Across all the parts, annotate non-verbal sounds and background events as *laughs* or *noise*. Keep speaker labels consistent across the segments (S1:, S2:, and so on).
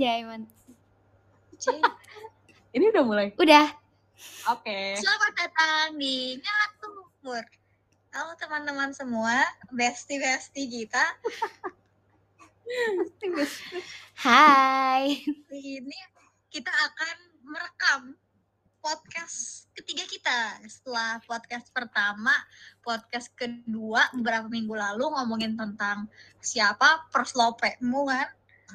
S1: Anjay, mantap.
S2: Ini udah mulai.
S1: Udah.
S2: Oke.
S3: Selamat datang di Ngatur. Halo teman-teman semua, bestie-bestie kita.
S1: Hai.
S3: Ini kita akan merekam podcast ketiga kita. Setelah podcast pertama, podcast kedua beberapa minggu lalu ngomongin tentang siapa perslopemu kan.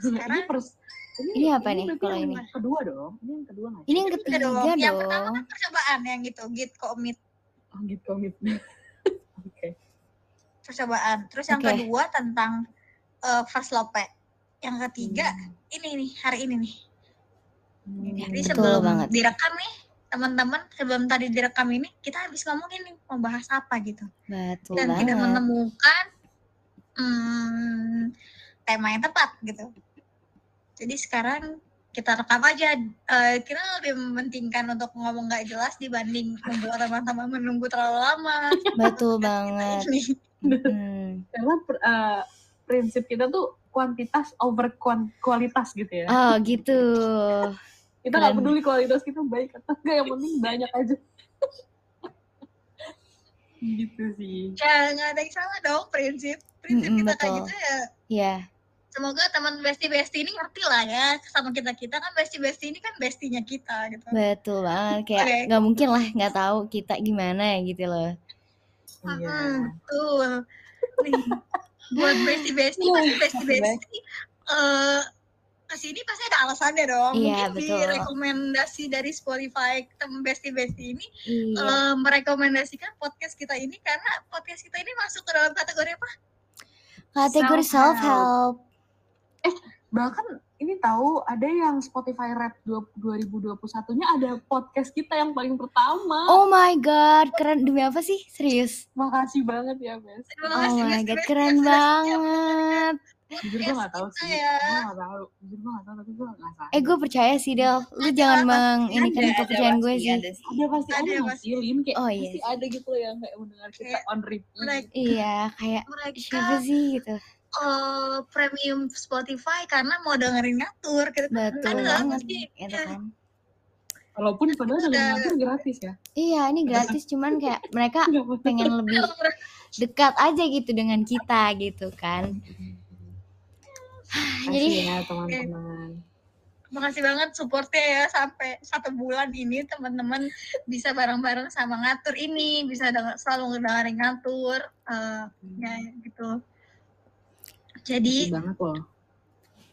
S2: Ini
S3: Sekarang
S2: pers
S1: Ini apa nih
S2: berarti
S1: kalau
S2: yang
S1: ini?
S2: Kedua dong. Ini yang kedua nggak?
S1: Ini yang
S3: Ketiga
S1: ketiga
S3: dong. Yang pertama
S1: dong.
S3: kan percobaan yang gitu, git komit
S2: Oh, gitu komit. *laughs* Oke.
S3: percobaan. Terus yang kedua tentang uh, first lope. Yang ketiga
S2: Hmm.
S3: ini nih hari ini nih.
S2: Hmm.
S3: Jadi
S1: Betul
S3: sebelum
S1: banget.
S3: direkam nih teman-teman sebelum tadi direkam ini kita habis ngomongin nih mau bahas apa gitu
S1: Betul
S3: dan tidak
S1: banget.
S3: menemukan hmm, tema yang tepat gitu. Jadi sekarang kita rekam aja. Eh, kita lebih mementingkan untuk ngomong nggak jelas dibanding membuat teman-teman menunggu terlalu lama.
S1: Betul banget.
S3: Ini.
S1: Hmm.
S2: Karena per- eh, prinsip kita tuh kuantitas over kualitas gitu ya.
S1: Oh gitu.
S2: kita nggak peduli kualitas kita baik atau enggak, yang penting banyak aja. *laughs* gitu sih.
S3: Ya nggak ada yang salah dong prinsip. Prinsip
S1: Mm-mm,
S3: kita kayak
S1: betul.
S3: gitu ya
S1: Ya,
S3: semoga teman bestie bestie ini ngerti lah ya sama kita kita kan bestie bestie ini kan bestinya kita gitu
S1: betul banget. Kayak nggak mungkin lah nggak tahu kita gimana gitu loh.
S2: Iya.
S3: Hmm, betul nih buat bestie bestie pasti bestie bestie eh ke sini pasti ada alasannya dong
S1: Iya,
S3: mungkin
S1: betul.
S3: di rekomendasi dari Spotify teman bestie bestie ini
S1: Iya.
S3: eh, merekomendasikan podcast kita ini karena podcast kita ini masuk ke dalam kategori apa
S1: Kategori self
S2: self-help.
S1: help.
S2: Bahkan ini tahu ada yang Spotify Rap 2021-nya ada podcast kita yang paling pertama.
S1: Oh my god, keren demi apa sih? Serius?
S2: Makasih banget ya, Bes.
S1: Oh my god, keren banget.
S2: Jujur gue gak tahu
S3: kita
S2: sih.
S3: ya.
S2: Gue gak tahu. Jujur gue gak tahu, tapi gue gak salah.
S1: Eh gue percaya sih Del, lu
S3: Ada,
S1: jangan
S3: pasti
S1: menginikan kepercayaan gue
S3: pasti
S1: sih.
S3: ada
S2: pasti ada,
S3: Ada, pasti.
S2: Lin? Kayak
S1: Oh,
S2: pasti
S1: iya.
S2: ada gitu loh yang kayak mendengar kita on repeat.
S1: Iya, kayak siapa sih gitu.
S3: Eh, premium Spotify karena mau dengerin ngatur gitu.
S1: Betul banget,
S3: pasti
S1: gitu kan.
S2: Walaupun padahal
S3: Udah.
S2: dengan ngatur gratis ya.
S1: Iya, ini gratis cuman kayak mereka *laughs* pengen lebih *laughs* dekat aja gitu dengan kita gitu kan. Jadi
S2: Makasih ya teman-teman.
S3: Makasih banget supportnya ya sampai satu bulan ini teman-teman bisa bareng-bareng sama ngatur ini bisa denger, selalu ngedengerin ngatur eh, ya gitu. Jadi
S2: banget loh.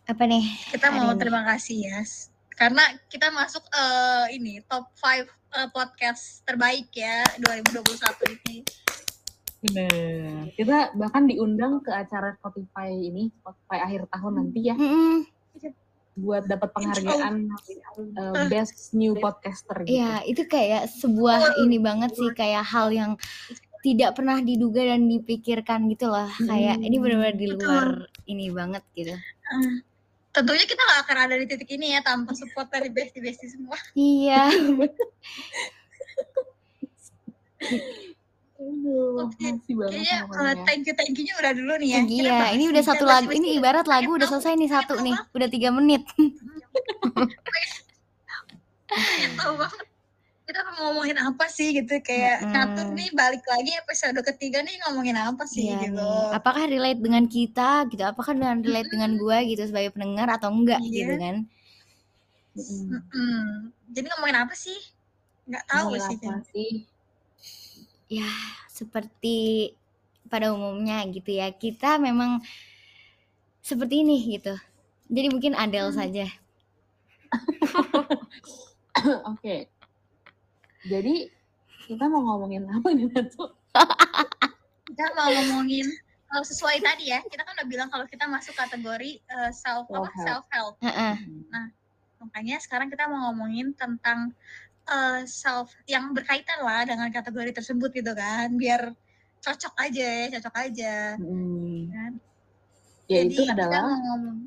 S1: apa nih?
S3: kita
S1: hari
S3: mau
S1: ini?
S3: terima kasih ya s- karena kita masuk eh, ini top 5 podcast terbaik ya 2021 ini.
S2: Bener. Kita bahkan diundang ke acara Spotify ini, Spotify akhir tahun nanti ya,
S1: Mm-mm.
S2: buat dapat penghargaan uh, Best New Podcaster gitu.
S1: Iya, itu kayak sebuah ini banget sih kayak hal yang tidak pernah diduga dan dipikirkan gitu loh. Kayak ini benar-benar di luar ini banget gitu.
S3: Eh, tentunya kita nggak akan ada di titik ini ya tanpa support dari bestie-bestie semua.
S1: Iya.
S2: Aduh,
S3: Oke,
S2: banget
S3: Kayaknya
S2: kalian.
S3: thank you thank you-nya udah dulu nih ya.
S1: Iya, ini udah satu lagu. Ini ibarat lagu udah selesai nih satu nih. Udah tiga menit. *laughs*
S3: pengen tahu banget. Kita mau ngomongin apa sih gitu kayak
S1: Mm-mm.
S3: ngatur nih balik lagi episode ketiga nih ngomongin apa sih
S1: Iya
S3: gitu.
S1: nih. Apakah relate dengan kita gitu? Apakah dengan relate dengan gua gitu sebagai pendengar atau enggak
S3: Iya.
S1: gitu kan?
S2: Mm-mm.
S3: Jadi ngomongin apa sih? Nggak tahu
S2: Ngomongin
S3: sih.
S2: apa sih?
S1: Ya, seperti pada umumnya gitu ya. Kita memang seperti ini gitu. Jadi mungkin Adele
S3: Hmm.
S1: saja. *laughs*
S2: Oke. Jadi kita mau ngomongin apa nih Natu?
S3: Kita mau ngomongin kalau sesuai tadi ya, kita kan udah bilang kalau kita masuk kategori eh, self apa self help.
S1: Heeh.
S3: Makanya sekarang kita mau ngomongin tentang eh, self yang berkaitan lah dengan kategori tersebut gitu kan, biar cocok aja, ya, cocok aja.
S2: Hmm.
S3: Kan?
S2: Yaitu
S3: Jadi kita
S2: adalah
S3: mau ngomong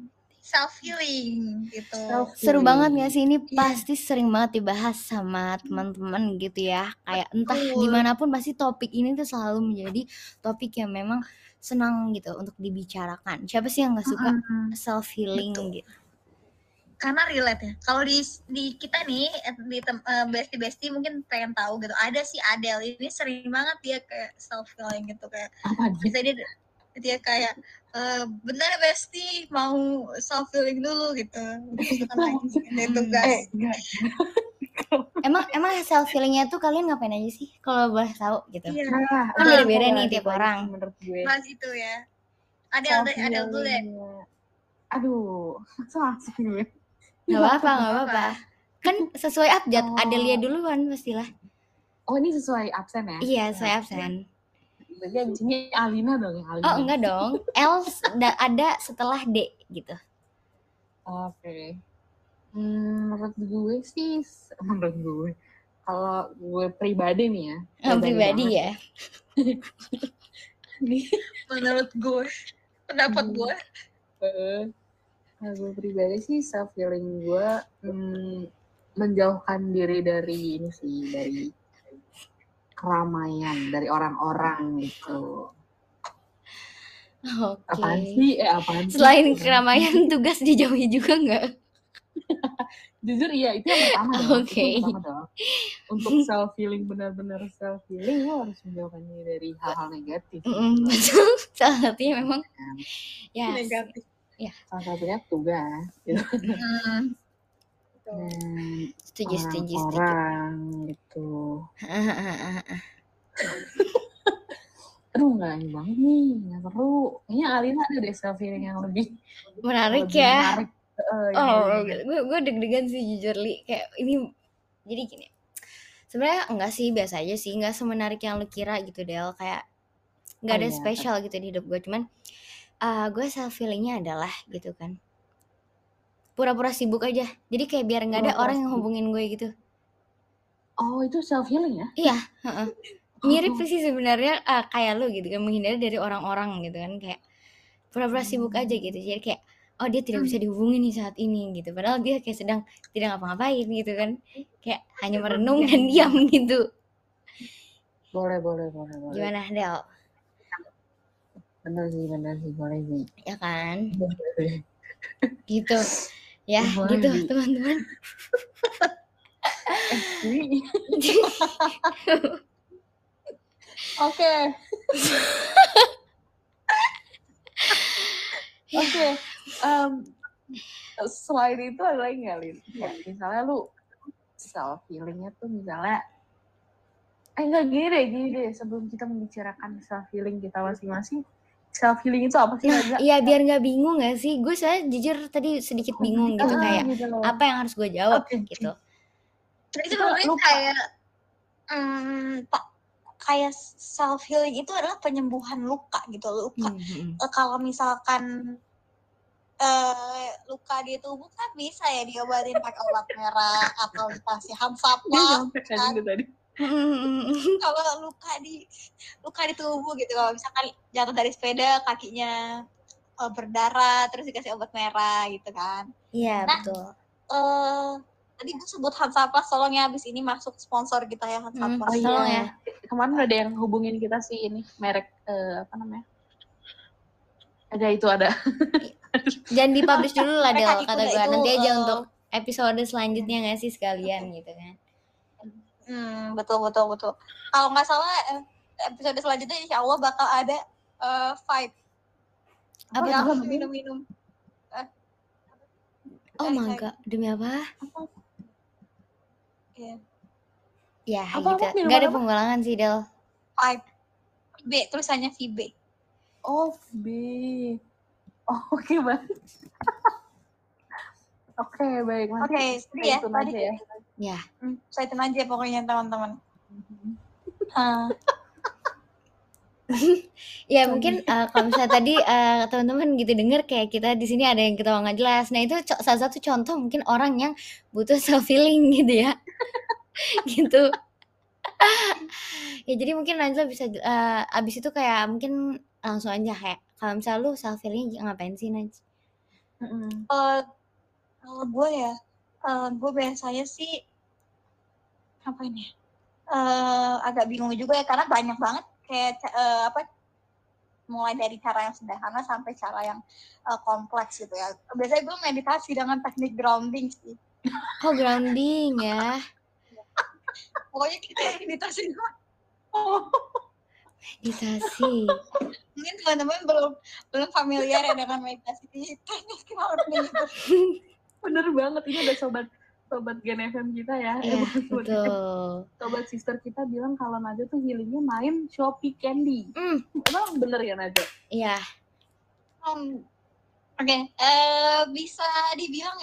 S3: self healing gitu.
S2: self
S1: Seru banget gak sih ini
S3: Iya.
S1: pasti sering banget dibahas sama teman-teman gitu ya. Kayak entah
S3: Betul.
S1: di mana pun pasti topik ini tuh selalu menjadi topik yang memang senang gitu untuk dibicarakan. Siapa sih yang nggak suka
S3: Mm-mm.
S1: self healing
S3: Betul.
S1: gitu?
S3: karena relate ya. Kalau di di kita nih eh, di tem, uh, bestie bestie mungkin pengen tahu gitu. Ada sih Adele ini sering banget dia kayak self feeling gitu kayak.
S2: Apa?
S3: Bisa dia dia kayak uh, bentar ya bestie mau self feeling dulu gitu. Ada *laughs* tugas.
S2: Eh. *laughs*
S1: Emang emang self feelingnya tuh kalian ngapain aja sih? Kalau boleh tahu gitu.
S3: Iya,
S2: Nah,
S1: Kan
S2: itu
S1: beda-beda
S2: yang
S1: nih tiap orang.
S2: Menurut gue.
S3: bahas itu ya. Adele deh, Adele dulu deh.
S2: Self-healingnya. Aduh, *laughs* masuk gue.
S1: Nggak apa-apa, nggak apa-apa. Kan sesuai update,
S2: Oh.
S1: Adelia duluan pastilah.
S2: Oh, ini sesuai absen ya?
S1: Iya, sesuai absen.
S2: Berarti abis ini Alina dong ya, Alina.
S1: Oh, enggak dong. L da- ada setelah D gitu.
S2: Oke. Hmm, menurut gue sih, menurut gue, kalau gue pribadi nih ya.
S1: Eh, pribadi
S2: banget.
S1: ya.
S2: Nih,
S3: Menurut gue, pendapat
S2: Hmm.
S3: gue,
S2: eh, kalau gue pribadi sih self feeling gue hmm, menjauhkan diri dari ini sih dari keramaian dari orang-orang gitu.
S1: Oke.
S2: Apaan sih? Eh apaan sih?
S1: Selain keramaian, *laughs* tugas dijauhi juga nggak? *laughs*
S2: Jujur iya itu yang pertama dong.
S1: Oke.
S2: Itu yang pertama dong. Untuk *laughs* self healing benar-benar self healing lo harus menjauhkan diri dari hal-hal negatif.
S1: Mm, betul. Salah satunya memang ya.
S3: negatif.
S2: Salah satunya tugas. Gitu.
S3: Hmm.
S2: Dan
S1: Setuju,
S2: orang gitu. *laughs* Aduh nggak ini banget nih, nggak seru. Kayaknya Alina ada deh self healing yang lebih
S1: Menarik
S2: lebih
S1: ya.
S2: menarik. Yang
S1: Oh, gue gue deg-degan sih jujur li kayak ini jadi gini. Sebenarnya enggak sih biasa aja sih, enggak semenarik yang lu kira gitu Del. Kayak nggak
S2: Oh
S1: ada
S2: iya,
S1: spesial gitu di hidup gue. Cuman eh gue self feelingnya adalah gitu kan. Pura-pura sibuk aja. Jadi kayak biar nggak ada orang yang hubungin gue gitu.
S2: Oh itu self healing ya?
S1: Iya, heeh. Mirip
S2: Oh.
S1: sih sebenarnya eh, kayak lu gitu kan menghindari dari orang-orang gitu kan kayak pura-pura sibuk aja
S2: Hmm.
S1: gitu. Jadi kayak oh dia tidak bisa dihubungi nih saat ini gitu. Padahal dia kayak sedang tidak ngapa-ngapain gitu kan. Kayak hanya merenung dan *laughs* diam gitu.
S2: Boleh boleh boleh boleh.
S1: Gimana Del?
S2: Bener sih bener sih boleh sih.
S1: Ya kan? Gitu. Ya,
S2: Boleh,
S1: gitu teman-teman. *laughs* *laughs*
S2: Oke. *laughs* Oke. selain itu ada lagi nggak Lin? Kayak misalnya lu self healingnya tuh misalnya eh enggak gini deh gini deh sebelum kita membicarakan self healing kita masing-masing self healing itu apa sih
S1: Nah, iya biar nggak bingung gak sih? Gue saya jujur tadi sedikit bingung gitu
S2: Ah,
S1: kayak
S2: gitu loh.
S1: apa yang harus gue jawab
S2: Oke,
S1: gitu.
S3: Itu
S2: lupa.
S3: kayak hmm, pak kayak self healing itu adalah penyembuhan luka gitu luka.
S1: Hmm, hmm, hmm.
S3: Eh, kalau misalkan eh luka di tubuh kan bisa ya diobatin pakai obat merah atau dikasih
S2: nyampe kan itu tadi.
S1: Hmm. *laughs*
S3: kalau luka di luka di tubuh gitu kalau misalkan jatuh dari sepeda kakinya eh, berdarah terus dikasih obat merah gitu kan
S1: Iya
S3: Nah,
S1: betul.
S3: eh tadi gue sebut Hansaplast tolong ya abis ini masuk sponsor kita ya
S1: Hmm,
S3: Hansaplast
S2: Oh
S1: tolong
S2: iya.
S1: ya.
S2: Kemarin ada yang hubungin kita sih ini merek eh, apa namanya? Ada itu ada.
S1: Jangan dipublish dulu lah Del
S3: Mereka
S1: kata
S3: itu-
S1: gue.
S3: itu,
S1: Nanti aja
S3: eh,
S1: untuk episode selanjutnya nggak sih sekalian gitu kan.
S3: hmm, betul betul betul kalau nggak salah eh, episode selanjutnya insya Allah bakal ada eh fight
S1: Apa
S3: yang minum-minum
S1: Oh
S3: Hai,
S1: mangga, demi apa?
S3: Iya.
S1: Ya
S2: Apa,
S1: gitu.
S2: apa,
S1: Gak ada
S2: apa?
S1: penggolangan sih Del.
S3: fight B tulisannya VB
S2: Oh, B. Oh, *laughs* oke banget. *laughs* oke, baik.
S3: Oke, tadi
S2: stay
S3: ya, tadi
S2: aja ya.
S1: Ya.
S3: hmm, saya aja pokoknya teman-teman Ah, *laughs* *laughs*
S1: Ya mungkin eh, kalau misalnya tadi eh, teman-teman gitu denger kayak kita di sini ada yang ketawa nggak jelas. Nah itu co- salah satu contoh mungkin orang yang butuh *laughs* self healing gitu ya. *laughs* gitu. ya jadi mungkin Najla bisa eh, abis itu kayak mungkin langsung aja kayak kalau misalnya lu self healing ngapain sih Naj?
S3: Eh, kalau gue ya eh, gue biasanya sih apa ini ya? Eh, agak bingung juga ya karena banyak banget kayak eh, apa mulai dari cara yang sederhana sampai cara yang uh, kompleks gitu ya. Biasanya gue meditasi dengan teknik grounding sih.
S1: Oh, grounding ya. *laughs*
S3: pokoknya kita meditasi
S2: Oh,
S1: Meditasi.
S3: mungkin teman-teman belum belum familiar ya dengan meditasi. Teknik grounding. *laughs*
S2: Bener banget ini ada sobat sobat Gen FM kita ya.
S1: Iya,
S2: Eh,
S1: betul.
S2: sobat sister kita bilang kalau Najwa tuh healingnya main Shopee Candy.
S1: Hmm,
S2: Emang bener ya Najwa?
S1: iya.
S3: Hmm, Oke, eh, bisa dibilang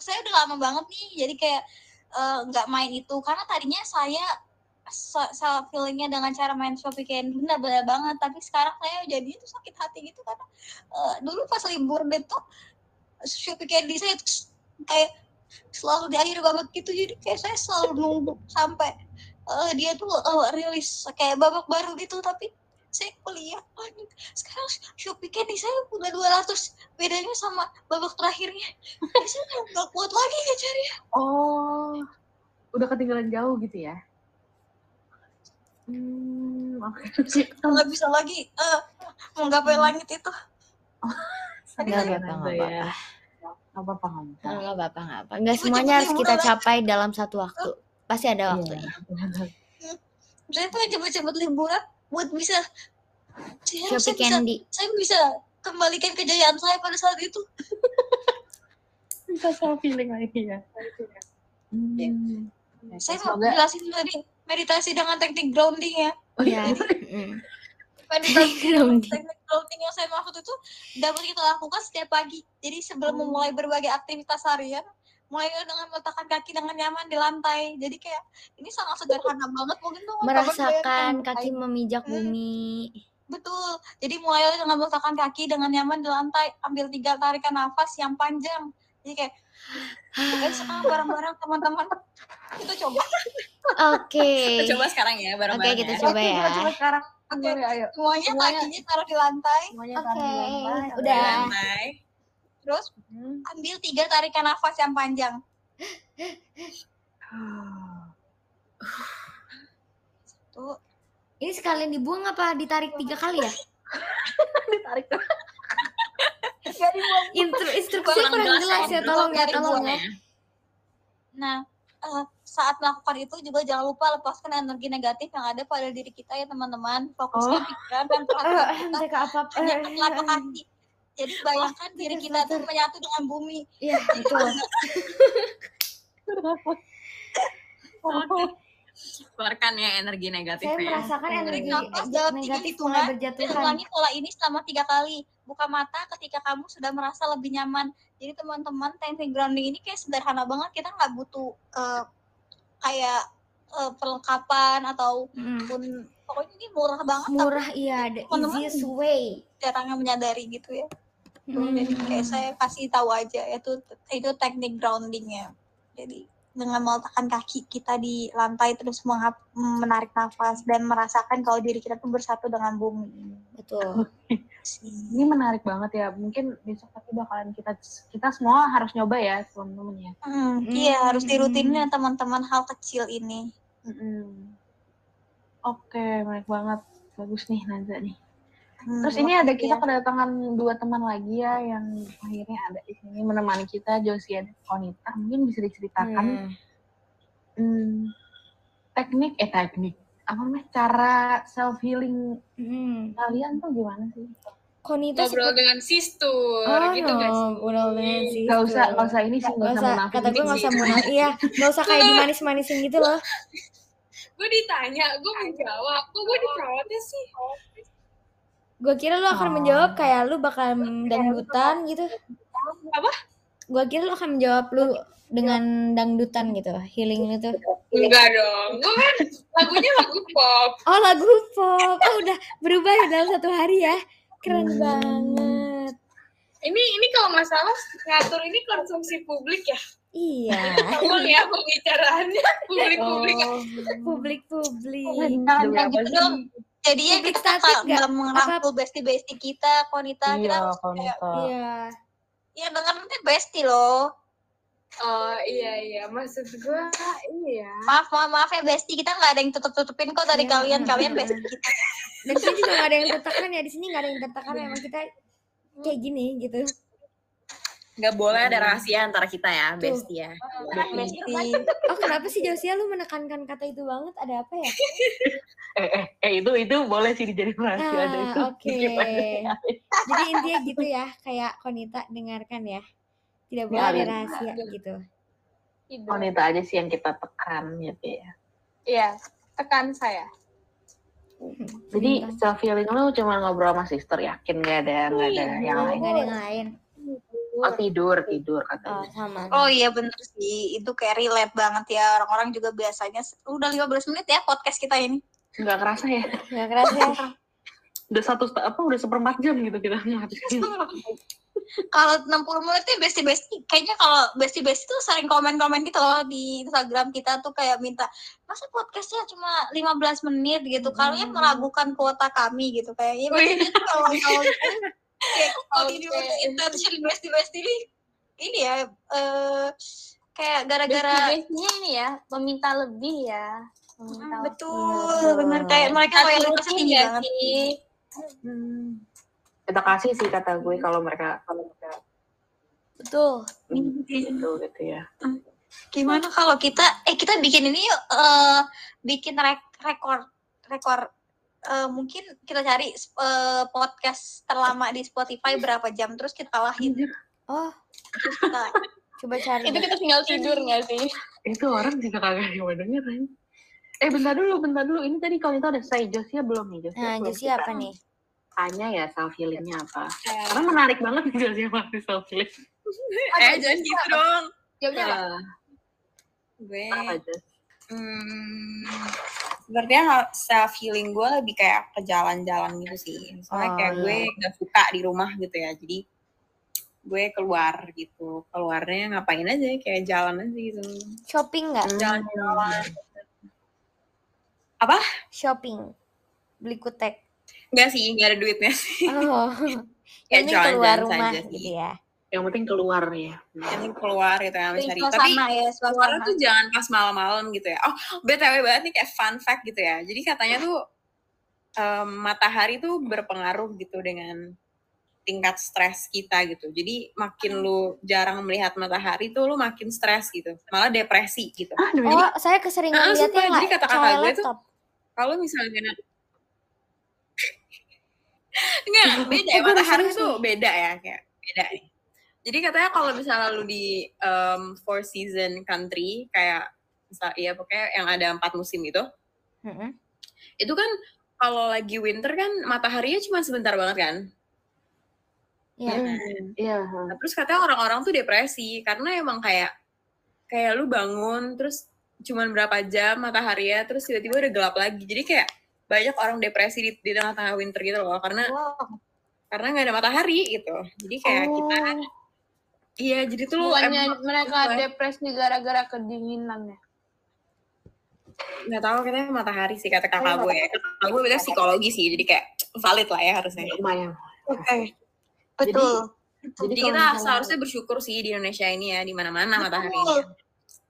S3: saya udah lama banget nih, jadi kayak eh, nggak main itu karena tadinya saya self feelingnya dengan cara main Shopee Candy benar-benar banget, tapi sekarang saya jadi itu sakit hati gitu karena eh, dulu pas libur deh tuh Shopee Candy saya tuh kayak selalu di akhir babak gitu, jadi kayak saya selalu nunggu sampai eh, dia tuh eh, rilis kayak babak baru gitu, tapi saya kuliah panik sekarang Shopee Candy saya udah 200 bedanya sama babak terakhirnya. Ya, *laughs* saya udah nggak kuat lagi ngejarnya
S2: Oh, udah ketinggalan jauh gitu ya? Hmm, oke.
S3: nggak bisa lagi eh menggapai langit itu.
S2: Tadi *laughs*
S1: Nggak apa-apa,
S2: ya. Nggak apa-apa, nggak apa-apa.
S1: Nggak apa-apa, nggak apa. Nggak semuanya harus kita capai dalam satu waktu. Pasti ada
S2: Iya.
S1: waktunya.
S3: saya pengen cepet-cepet liburan buat bisa saya
S1: Shopee
S3: bisa
S1: Candy.
S3: saya bisa kembalikan kejayaan saya pada saat itu
S2: Bisa self feeling lagi ya. Hmm.
S3: Saya mau jelasin tadi meditasi dengan teknik grounding ya
S2: Oh,
S1: Ya.
S2: iya.
S1: Grounding.
S3: teknik grounding yang saya maksud itu dapat kita lakukan setiap pagi. Jadi sebelum
S2: Oh.
S3: memulai berbagai aktivitas harian, mulai dengan meletakkan kaki dengan nyaman di lantai. Jadi kayak ini sangat sederhana banget mungkin tuh
S1: Merasakan kaki
S3: Hmm.
S1: memijak bumi.
S3: betul. Jadi mulai dengan meletakkan kaki dengan nyaman di lantai, ambil tiga tarikan nafas yang panjang. Jadi kayak Oke, sekarang bareng-bareng teman-teman kita coba.
S1: Oke.
S4: Kita coba sekarang ya bareng-bareng
S1: Oke, kita
S4: ya.
S1: coba ya.
S2: kita coba sekarang.
S3: Oke.
S2: Boleh, ayo.
S3: Semuanya
S2: Semuanya.
S3: kakinya taruh di lantai,
S2: Semuanya
S1: Oke,
S2: taruh di lantai, taruh di
S1: udah.
S2: lantai.
S4: Lantai.
S3: terus
S2: Hmm.
S3: ambil tiga tarikan nafas yang panjang. Tuh,
S1: Ini sekalian dibuang apa ditarik tiga kali ya? *laughs*
S2: Ditarik tuh.
S3: Gak dibuang.
S1: Instru instruksinya kurang jelas ya, tolong ya, tolong ya.
S3: Nah, eh, saat melakukan itu juga jangan lupa lepaskan energi negatif yang ada pada diri kita ya teman-teman. Fokusnya
S2: Oh.
S3: pikiran dan perhatian
S1: Eh,
S3: kita hanya ke telapak kaki. Jadi bayangkan diri kita tuh menyatu dengan bumi.
S1: Iya, betul.
S2: Oh, *laughs*
S4: Keluarkan ya energi
S1: Saya
S4: negatifnya.
S1: merasakan energi
S3: nafas
S1: eh, negatif mulai berjatuhan.
S3: ulangi pola ini selama tiga kali. Buka mata ketika kamu sudah merasa lebih nyaman. Jadi teman-teman, teknik grounding ini kayak sederhana banget. Kita nggak butuh eh, kayak eh, perlengkapan atau
S1: Mm.
S3: pun pokoknya ini murah banget tapi
S1: Murah iya, the
S3: Teman-teman.
S1: easiest way.
S3: jarang yang menyadari gitu ya. Tuh,
S1: Mm.
S3: Jadi kayak saya kasih tahu aja itu itu teknik groundingnya. Jadi dengan meletakkan kaki kita di lantai terus menghap- menarik nafas dan merasakan kalau diri kita tuh bersatu dengan bumi.
S1: Betul.
S2: Ini menarik banget ya. Mungkin besok tapi bakalan kita kita semua harus nyoba ya, teman-teman ya.
S3: Hmm,
S1: Hmm.
S3: Iya harus dirutinin ya, teman-teman hal kecil ini.
S2: Mm-mm. Oke, menarik banget. Bagus nih Naza nih.
S3: Hmm,
S2: Terus ini ada kita
S3: iya.
S2: kedatangan dua teman lagi ya yang akhirnya ada di sini menemani kita Josia dan Konita. Mungkin bisa diceritakan
S1: Hmm.
S2: hmm, teknik eh teknik apa namanya cara self healing
S1: Hmm.
S2: kalian tuh gimana sih?
S1: Konita
S4: Ngobrol dengan sistur
S1: Oh,
S4: gitu gak sih?
S1: ngobrol dengan sistur.
S2: Gak usah, gak usah ini sih, gak
S1: Gak
S2: usah munafik.
S1: kata gue gak usah
S4: sih.
S1: munafik. Iya, gak usah kayak dimanis-manisin gitu loh.
S4: Gue ditanya, gue menjawab. Kok gue diprotes sih?
S1: Gue kira lu akan
S2: Oh.
S1: menjawab kayak lu bakal dangdutan gitu.
S4: Apa?
S1: Gue kira lu akan menjawab lu dengan dangdutan gitu, healing lu tuh.
S4: Enggak dong. Gue kan lagunya lagu pop.
S1: Oh lagu pop, oh udah berubah ya dalam satu hari ya. Keren
S2: Hmm.
S1: banget.
S4: Ini ini kalau masalah ngatur ini konsumsi publik ya.
S1: Iya,
S4: Tolong ya pembicaraannya publik-publik.
S2: Oh,
S1: publik-publik.
S3: Gitu
S2: sih?
S3: dong. Jadinya
S1: Publik
S3: kita nggak
S1: nggak?
S3: nggak merangkul bestie-bestie kita, Konita. kita
S2: Iya,
S3: harus kayak.
S1: Iya.
S3: ya dengar nanti bestie loh.
S4: Oh iya iya maksud gue iya
S3: Maaf, maaf, maaf ya Besti, kita nggak ada yang tutup-tutupin kok dari
S1: Iya,
S3: kalian. Kalian. Besti kita.
S1: Dan sini juga gak ada yang tertekan ya. Di sini gak ada yang tertekan. Emang kita kayak gini gitu.
S5: Nggak boleh ada rahasia antara kita ya,
S1: Tuh.
S5: Besti ya.
S3: Besti.
S1: Oh kenapa sih Josia lu menekankan kata itu banget? Ada apa ya? *laughs*
S2: Eh, eh, eh, itu itu boleh sih dijadiin rahasia ada itu.
S1: Ah, oke. Jadi intinya gitu ya. Kayak Konita dengarkan ya. Tidak boleh
S2: Ya,
S1: ada rahasia gitu.
S2: Wanita aja sih yang kita tekan gitu ya.
S4: iya tekan saya
S2: Jadi self healing lu cuma ngobrol sama sister yakin gak ada nggak ada yang
S1: Oh,
S2: lain.
S1: nggak ada yang lain.
S2: Oh tidur tidur
S1: Oh
S2: katanya.
S1: sama.
S3: Oh iya bener sih, itu kayak relate banget ya. Orang-orang juga biasanya, udah 15 menit ya podcast kita ini.
S2: Nggak kerasa ya.
S1: Nggak kerasa ya. *laughs*
S2: Udah satu apa udah seperempat jam gitu kita menghabiskan. *laughs*
S3: Kalau 60 menit nih besti-besti, kayaknya kalau besti-besti tuh sering komen-komen gitu loh di Instagram kita tuh kayak minta, masa podcastnya cuma 15 menit gitu, kalian
S1: Hmm.
S3: meragukan kuota kami gitu. Kayaknya besti itu kalau kalau *laughs* kayak kalau ini ini, ini ya, eh, kayak gara-gara
S4: Besti-bestinya ini ya meminta lebih ya meminta
S3: Hmm, betul,
S1: Betul.
S3: bener kayak mereka loyalitasnya tinggi
S4: ya
S3: banget.
S4: sih
S2: Hmm. Kita kasih sih kata gue kalau mereka kalau mereka
S1: Betul.
S2: gitu gitu ya.
S3: Gimana kalau kita eh kita bikin ini yuk eh bikin rek rekor rekor eh, mungkin kita cari eh, podcast terlama di Spotify berapa jam terus kita kalahin
S1: Oh
S3: terus kita
S1: coba cari.
S4: itu kita tinggal tidur nggak sih
S2: Itu orang juga kagak yang mau denger kan. Eh bentar dulu, bentar dulu. Ini tadi kalau itu ada say Josia belum nih? Josia
S1: Nah Josia apa nih?
S2: Tanya ya self healingnya apa?
S4: Eh,
S2: Karena menarik banget nih Josia pasti self healing. *laughs*
S5: Eh, jangan gitu dong.
S4: jawabnya apa?
S2: Uh,
S5: Gue,
S2: apa
S5: hmm, sepertinya self healing gue lebih kayak ke jalan-jalan gitu sih. Soalnya
S1: Oh,
S5: kayak
S1: iya.
S5: gue gak suka di rumah gitu ya. Jadi gue keluar gitu. Keluarnya ngapain aja kayak jalan aja gitu.
S1: Shopping nggak?
S5: Jalan-jalan.
S1: Shopping. Beli kutek.
S5: Enggak sih, gak ada duitnya sih.
S1: Oh. *laughs* Keluar
S5: jalan-jalan
S1: rumah
S5: saja
S1: gitu
S5: sih.
S1: ya.
S2: Yang penting keluar ya.
S5: Yang penting keluar gitu ya mencari. Tapi
S3: ya suasana
S5: tuh jangan pas malam-malam gitu ya. Oh, btw banget nih kayak fun fact gitu ya. Jadi katanya tuh em, matahari tuh berpengaruh gitu dengan tingkat stres kita gitu. Jadi makin lu jarang melihat matahari tuh lu makin stres gitu. Malah depresi gitu.
S2: Ah,
S1: Oh saya keseringan
S5: Ah,
S1: lihatnya
S5: jadi
S1: nggak
S5: kata-kata gue tuh-. Kalau misalnya *laughs* Enggak, *laughs* beda ya. Matahari tuh beda ya, kayak beda nih. Jadi katanya kalau misalnya lu di em, four season country, kayak misal iya pokoknya yang ada empat musim gitu,
S1: Mm-mm.
S5: itu kan kalau lagi winter kan mataharinya cuma sebentar banget kan.
S1: Iya.
S2: Iya.
S5: Nah, terus katanya orang-orang tuh depresi karena emang kayak kayak lu bangun terus cuman berapa jam mataharinya terus tiba-tiba udah gelap lagi. Jadi kayak banyak orang depresi di, di tengah-tengah winter gitu loh karena
S3: wow
S5: karena nggak ada matahari gitu. Jadi kayak kita
S1: Oh.
S5: Iya jadi tuh lu
S4: bukannya mereka depresi gara-gara kedinginan ya
S5: nggak tahu katanya matahari sih kata kakak gue. Kakak gue beda psikologi sih jadi kayak valid lah ya harusnya.
S2: Lumayan.
S3: oke betul
S5: Jadi,
S2: kalau
S5: kita
S2: misalnya-
S5: seharusnya bersyukur sih di Indonesia ini ya di mana-mana
S3: Betul.
S5: mataharinya.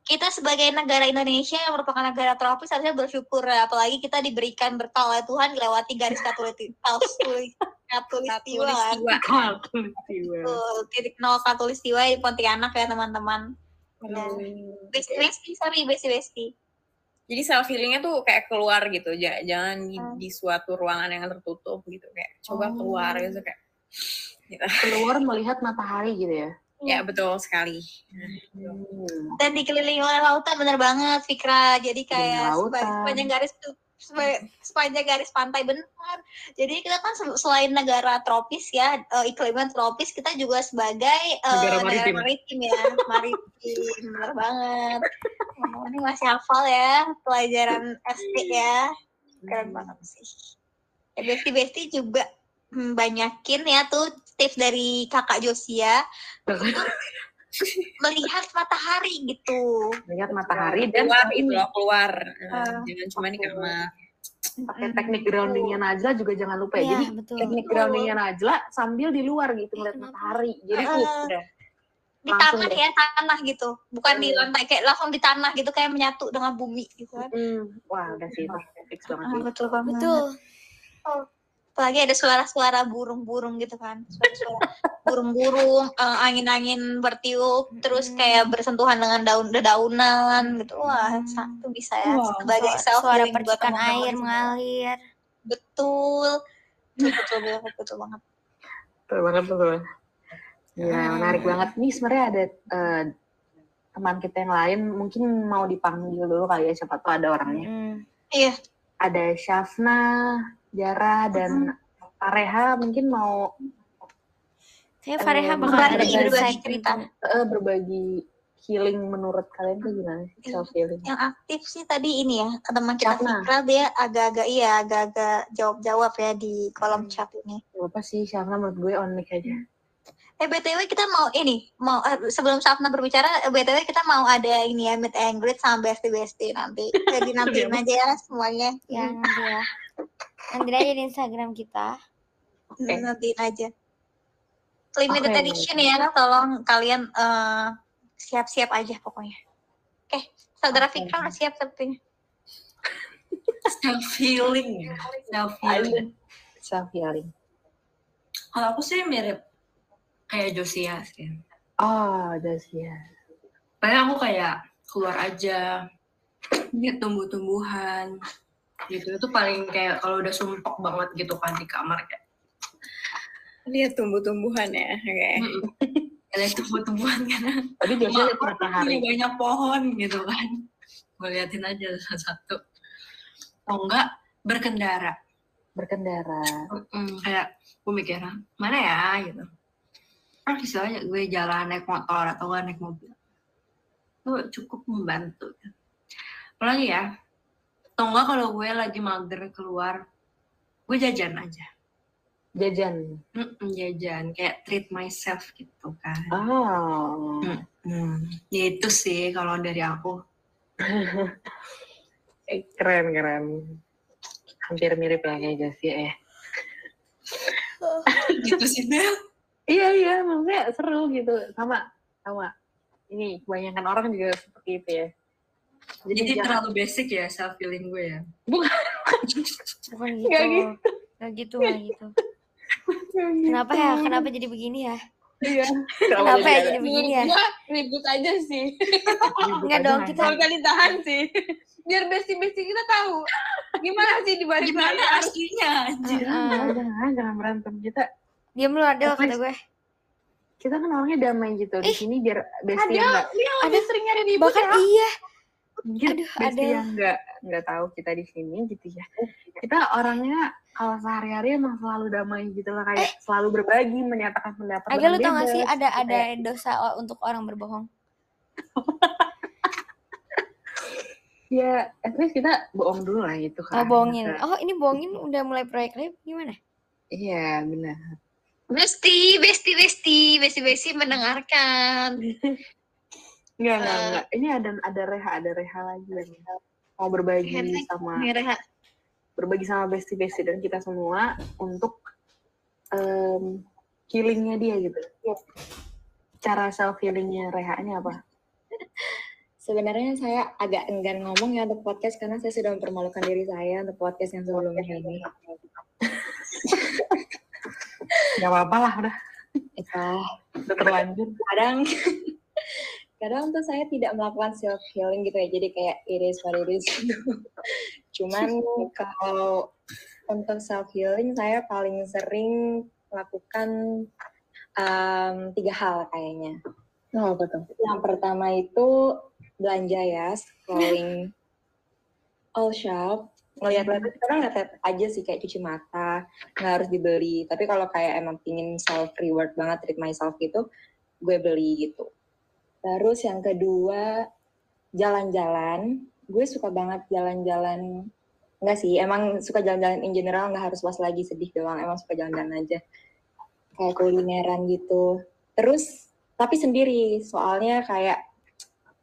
S3: kita sebagai negara Indonesia yang merupakan negara tropis harusnya bersyukur ya. apalagi kita diberikan berkah oleh Tuhan dilewati garis katulistiwa *laughs* katulistiwa
S5: Katulistiwa. *laughs*
S2: Katulistiwa.
S3: Betul, titik nol katulistiwa di Pontianak ya teman-teman besti besti sorry besti besti
S5: Jadi self healingnya tuh kayak keluar gitu, Ja- jangan di,
S3: Hmm.
S5: di suatu ruangan yang tertutup gitu kayak coba
S1: Oh.
S5: keluar gitu kayak. *sniffs* Gitu.
S2: Keluar melihat matahari gitu ya.
S5: Ya betul sekali.
S2: Hmm.
S3: dan dikelilingi oleh lautan bener banget Fikra jadi kayak sepanjang garis sepa- sepanjang garis pantai benar. Jadi kita kan se- selain negara tropis ya eh, iklimnya tropis kita juga sebagai eh,
S2: Negara
S3: negara
S2: maritim.
S3: maritim ya maritim bener banget. Oh, ini masih hafal ya pelajaran SD ya. Keren banget sih. Ya besti besti juga hmm, banyakin ya tuh tips dari kakak Josia melihat matahari gitu
S2: Melihat matahari dan
S5: keluar gitu loh keluar,
S3: Ah.
S5: jangan cuma di kamar.
S2: pakai teknik groundingnya Najla juga jangan lupa ya.
S1: Iya
S2: Jadi
S1: betul.
S2: teknik groundingnya Najla sambil di luar gitu ngeliat
S1: kenapa?
S2: matahari. Jadi uh, udah
S3: di tanah
S2: deh.
S3: ya tanah gitu bukan di
S2: Hmm.
S3: lantai kayak langsung di tanah gitu kayak menyatu dengan bumi gitu kan
S2: Hmm, wah udah sih itu fix banget
S3: Ah, betul banget
S1: Betul.
S3: Apalagi ada suara-suara burung-burung gitu kan suara-suara burung-burung *laughs* eh, angin-angin bertiup terus
S1: Mm.
S3: kayak bersentuhan dengan daun-daunan gitu wah
S1: Mm.
S3: satu bisa ya
S2: Wow.
S3: sebagai
S1: Suara,
S3: self
S1: suara percikan air mengalir. *laughs*
S3: betul betul betul banget betul banget
S2: Betul banget betul.
S1: Hmm.
S2: menarik banget. Nih sebenarnya ada eh, teman kita yang lain mungkin mau dipanggil dulu kali ya siapa tahu ada orangnya.
S1: Mm.
S3: iya
S2: Ada Syafna, Jara dan Pareha mungkin mau
S1: Kayak Fareha
S2: Eh,
S1: bakal
S3: berbagi-
S1: ada
S3: berbagi cerita.
S2: eh, berbagi healing menurut kalian tuh gimana sih self healing?
S3: yang aktif sih tadi ini ya teman kita
S2: Syafna.
S3: Fikra dia agak-agak iya agak-agak jawab-jawab ya di kolom chat ini
S2: Gak apa sih Syafna menurut gue on mic aja.
S3: Eh BTW kita mau ini, mau eh, sebelum Safna berbicara, eh, BTW kita mau ada ini ya meet and greet sama bestie bestie nanti. Jadi nantiin aja ya semuanya.
S1: Yang dia. Nanti aja di Instagram kita.
S2: Oke.
S3: Nantiin aja. Limited
S2: Oke.
S3: edition ya, tolong kalian eh, siap-siap aja pokoknya. Oke, saudara
S2: Oke.
S3: Fikra siap sepertinya.
S6: self healing ya self healing
S2: Self healing.
S6: kalau aku sih mirip kayak Josia sih
S2: Oh, ya.
S6: paling aku kayak keluar aja lihat tumbuh-tumbuhan gitu itu paling kayak kalau udah sumpek banget gitu kan di kamar kayak
S5: Lihat tumbuh-tumbuhan ya. Oke.
S6: mm-mm. lihat tumbuh-tumbuhan kan
S2: Tadi Joshua lihat matahari.
S6: banyak pohon gitu kan gue liatin aja satu-satu atau enggak berkendara
S2: Berkendara.
S6: Mm, kayak gue mikir mana ya gitu ah bisa aja gue jalan naik motor atau gak naik mobil itu cukup membantu apalagi ya atau enggak kalau gue lagi mager keluar gue jajan aja
S2: Jajan.
S6: Mm-mm, jajan kayak treat myself gitu kan
S2: Oh.
S6: Hmm, ya itu sih kalau dari aku *laughs*
S2: Eh, keren keren. Hampir mirip ya kayak Joshua *laughs* ya.
S6: gitu sih Bel
S2: Iya iya, maksudnya seru gitu. Sama sama. Ini kebanyakan orang juga seperti itu ya. Jadi,
S6: jadi
S2: jangan-
S6: terlalu basic ya self feeling gue ya
S1: Bukan *laughs* gitu.
S2: Nggak gitu.
S1: Nggak gitu, nggak gitu. Kenapa ya? Kenapa jadi begini ya?
S2: Iya.
S1: Kenapa ya
S2: jadi
S1: begini ya?
S4: Gua ribut aja sih.
S1: Enggak dong, kita
S4: Kalau kali tahan sih. Biar bestie-bestie kita tahu. Gimana sih di balik
S6: gimana aslinya anjir
S1: Heeh.
S2: Jangan, jangan berantem kita.
S1: Diam lu ada kata gue.
S2: Kita kan orangnya damai gitu. Di sini biar bestie yang nggak
S4: Dia lebih sering nyari ribut
S1: Bahkan
S4: ya.
S1: iya.
S2: Mungkin
S1: Aduh, ada.
S2: yang nggak nggak tahu kita di sini gitu ya. Kita orangnya kalau sehari-hari emang selalu damai gitu lah kayak selalu berbagi menyatakan pendapat.
S1: Agak lu tau gak sih ada
S2: gitu
S1: ada
S2: ya.
S1: dosa untuk orang berbohong.
S2: Ya, at least kita bohong dulu lah gitu
S1: Oh,
S2: kan.
S1: bohongin.
S2: Masa-
S1: Oh, ini bohongin udah mulai proyek live gimana?
S2: Iya, benar.
S3: Bestie, bestie, bestie, bestie, bestie mendengarkan.
S2: Enggak, enggak,
S3: Eh.
S2: enggak. Ini ada ada reha, ada reha lagi yang mau berbagi sama
S3: Reha.
S2: berbagi sama bestie-bestie dan kita semua untuk em, healingnya dia gitu. Cara self healingnya Reha ini apa?
S7: Sebenarnya saya agak enggan ngomong ya untuk podcast karena saya sudah mempermalukan diri saya untuk podcast yang sebelumnya ini.
S2: Gak apa-apa lah, udah,
S7: Ya,
S2: udah terlanjur.
S7: kadang kadang tuh saya tidak melakukan self healing gitu ya. Jadi kayak it is what it is gitu. *laughs* Cuman kalau untuk self healing saya paling sering melakukan em, tiga hal kayaknya.
S2: Oh, apa tuh?
S7: Yang pertama itu belanja ya, scrolling *laughs* all shop. Ngeliat-liat itu kadang ngeliat aja sih kayak cuci mata, nggak harus dibeli. Tapi kalau kayak emang pingin self reward banget, treat myself gitu, gue beli gitu. Terus yang kedua, jalan-jalan. Gue suka banget jalan-jalan. Enggak sih, emang suka jalan-jalan in general, nggak harus pas lagi sedih doang. Emang suka jalan-jalan aja. Kayak kulineran gitu. Terus, tapi sendiri. Soalnya kayak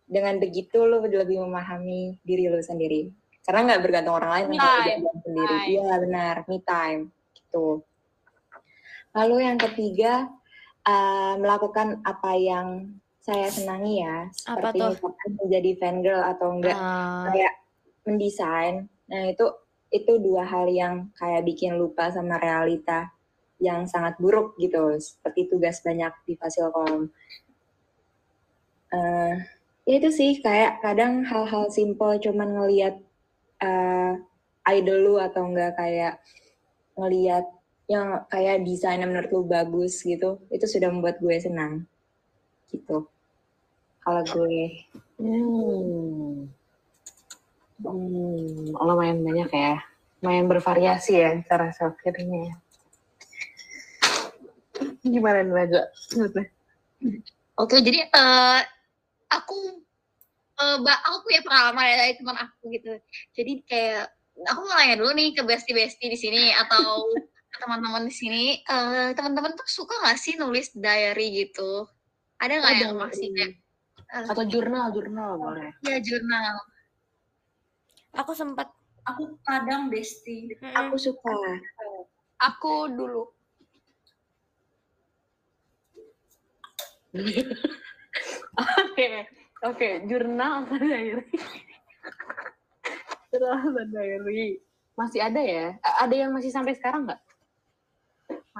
S7: dengan begitu lo lebih memahami diri lo sendiri. Karena nggak bergantung orang lain,
S4: time.
S7: jalan sendiri. Iya benar, me time. Gitu. Lalu yang ketiga, eh, melakukan apa yang saya senangi ya,
S1: Apa
S7: seperti
S1: tuh?
S7: menjadi fangirl atau enggak
S1: Ah,
S7: kayak mendesain. Nah, itu itu dua hal yang kayak bikin lupa sama realita yang sangat buruk gitu, seperti tugas banyak di Fasilkom. Eh, ya itu sih kayak kadang hal-hal simple cuman ngelihat eh, idol lu atau enggak kayak ngelihat yang kayak desainnya menurut lu bagus gitu, itu sudah membuat gue senang. Gitu. Kalau gue
S2: Hmm. Hmm, lumayan banyak ya. Lumayan bervariasi ya cara self healingnya. Gimana nih lo?
S3: Oke, jadi eh aku ba- aku punya pengalaman ya dari teman aku gitu. Jadi kayak aku mau nanya dulu nih ke bestie-bestie di sini atau *laughs* teman-teman di sini, eh teman-teman tuh suka nggak sih nulis diary gitu? Ada nggak yang
S2: Ada.
S3: masih kayak
S2: Atau jurnal, jurnal boleh.
S3: ya jurnal?
S1: aku sempat
S6: Aku kadang bestie.
S7: aku suka.
S4: Aku dulu.
S2: Oke, oke, jurnal atau diary? Jurnal atau diary? Masih ada ya? Ada yang masih sampai sekarang nggak?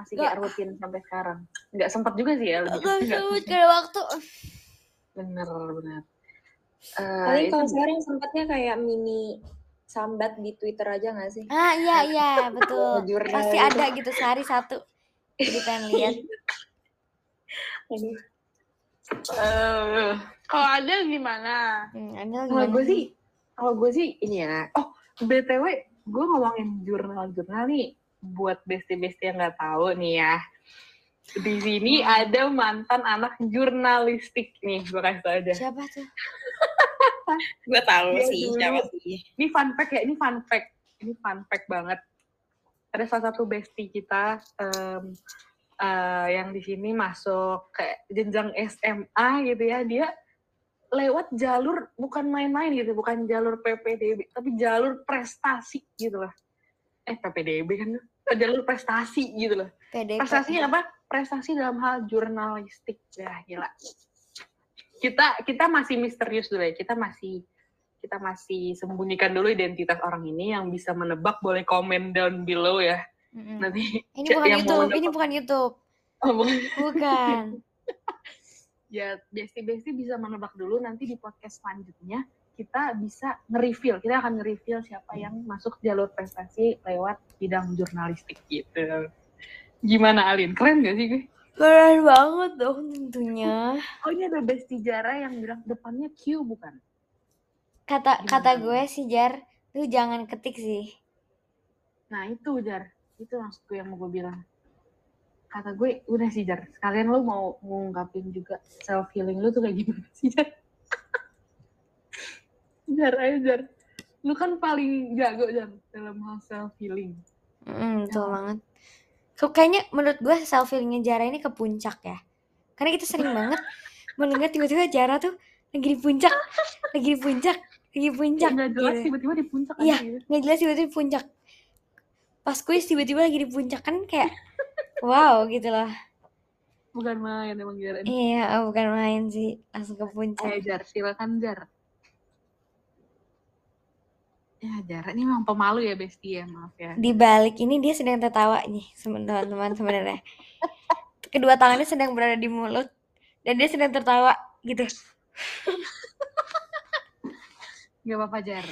S2: Masih kayak rutin sampai sekarang? Nggak sempat juga sih ya? Lebih
S1: Gak
S2: nggak
S1: sempat gak ada waktu
S2: Bener, bener. Eh,
S7: Paling kalau sekarang sempatnya kayak mini sambat di Twitter aja nggak sih?
S1: ah iya iya betul *laughs* pasti ada gitu sehari satu jadi pengen lihat
S2: eh, kalau ada gimana?
S1: hmm,
S2: Kalau gue sih, kalau gue sih ini ya. Oh, btw, gue ngomongin jurnal-jurnal nih buat bestie-bestie yang nggak tahu nih ya. Di sini ada mantan anak jurnalistik nih, gue kasih tau aja.
S1: siapa tuh *laughs*
S5: Gue tahu
S2: Dia
S5: sih
S2: dulu.
S5: siapa sih.
S2: Ini fun fact ya, ini fun fact. Ini fun fact banget. Ada salah satu bestie kita em, eh, yang di sini masuk kayak jenjang SMA gitu ya. Dia lewat jalur bukan main-main gitu, bukan jalur PPDB, tapi jalur prestasi gitu lah. Eh PPDB kan, jalur prestasi gitu loh.
S1: PDP
S2: Prestasinya apa? Prestasi dalam hal jurnalistik. Ya gila. Kita kita masih misterius dulu ya. Kita masih kita masih sembunyikan dulu identitas orang ini yang bisa menebak boleh komen down below ya.
S1: Mm-mm.
S2: Nanti
S1: ini bukan YouTube
S2: menebak.
S1: ini bukan YouTube
S2: oh, bukan.
S1: bukan *laughs*
S2: ya besti-besti bisa menebak dulu nanti di podcast selanjutnya kita bisa nge-reveal. Kita akan nge-reveal siapa yang masuk jalur prestasi lewat bidang jurnalistik gitu. Gimana Alin? Keren gak sih gue?
S1: keren banget dong tentunya
S2: Oh ini ada Besti Jara yang bilang depannya Q bukan?
S1: kata kata
S2: Gimana?
S1: gue sih Jar lu jangan ketik sih
S2: Nah itu Jar, itu maksudku yang mau gue bilang. Kata gue udah sih Jar, sekalian lu mau ngungkapin juga self healing lu tuh kayak gimana sih Jar? Jar ayo Jar, lu kan paling jago Jar dalam hal self healing.
S1: Mm, betul
S2: Ya.
S1: banget kayaknya menurut gue self healingnya Jara ini ke puncak ya karena kita sering banget mendengar tiba-tiba Jara tuh lagi di puncak lagi di puncak lagi di puncak
S2: Nggak jelas
S1: gitu.
S2: tiba-tiba di puncak
S1: Iya.
S2: gitu.
S1: nggak jelas tiba-tiba di puncak pas kuis tiba-tiba lagi di puncak kan kayak wow gitu loh
S2: Bukan main emang Jar.
S1: iya oh, bukan main sih langsung ke puncak
S2: Ayo Jar, silakan Jar. Ya Jar, ini memang pemalu ya Besti ya, maaf ya.
S1: di balik ini dia sedang tertawa nih teman-teman sebenarnya kedua tangannya sedang berada di mulut dan dia sedang tertawa gitu
S2: Gak apa-apa Jar.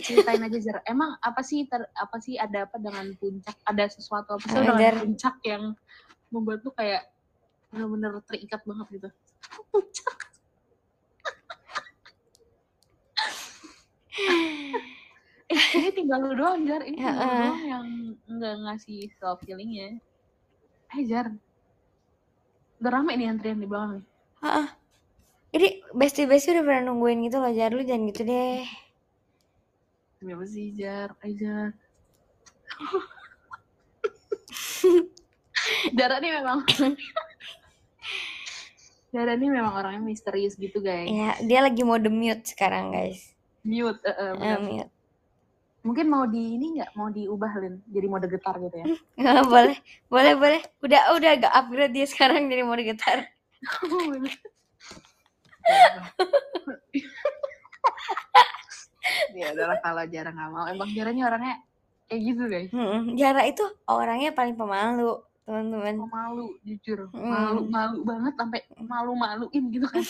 S2: Ceritain aja Jar. Emang apa sih ter, apa sih ada apa dengan puncak? Ada sesuatu apa sih dengan
S1: Jar.
S2: puncak yang membuat lu kayak benar-benar terikat banget gitu? Puncak. Eh, ini tinggal lu doang Jar. Ini tinggal lu
S1: Heeh.
S2: doang yang nggak ngasih self healing ya. Eh Jar. Udah rame nih antrian di belakang nih.
S1: jadi besti-besti udah pernah nungguin gitu loh Jar lu jangan gitu deh
S2: Kenapa sih Jar? Eh Jar. *laughs* Jara nih memang *laughs* Jara nih memang orangnya misterius gitu guys.
S1: ya dia lagi mode mute sekarang guys
S2: Mute.
S1: Eh,
S2: benar.
S1: mute
S2: Mungkin mau di ini nggak? Mau diubah Lin? Jadi mode getar gitu ya. *laughs*
S1: boleh. Boleh boleh. Udah udah agak upgrade dia sekarang jadi mode gitar *laughs*
S2: ya adalah kalau jarang nggak mau. Emang jarangnya orangnya kayak gitu guys.
S1: Mm-mm. Jara itu orangnya paling pemalu, teman-teman.
S2: malu jujur.
S1: Mm.
S2: malu malu banget sampai malu maluin gitu kan *laughs*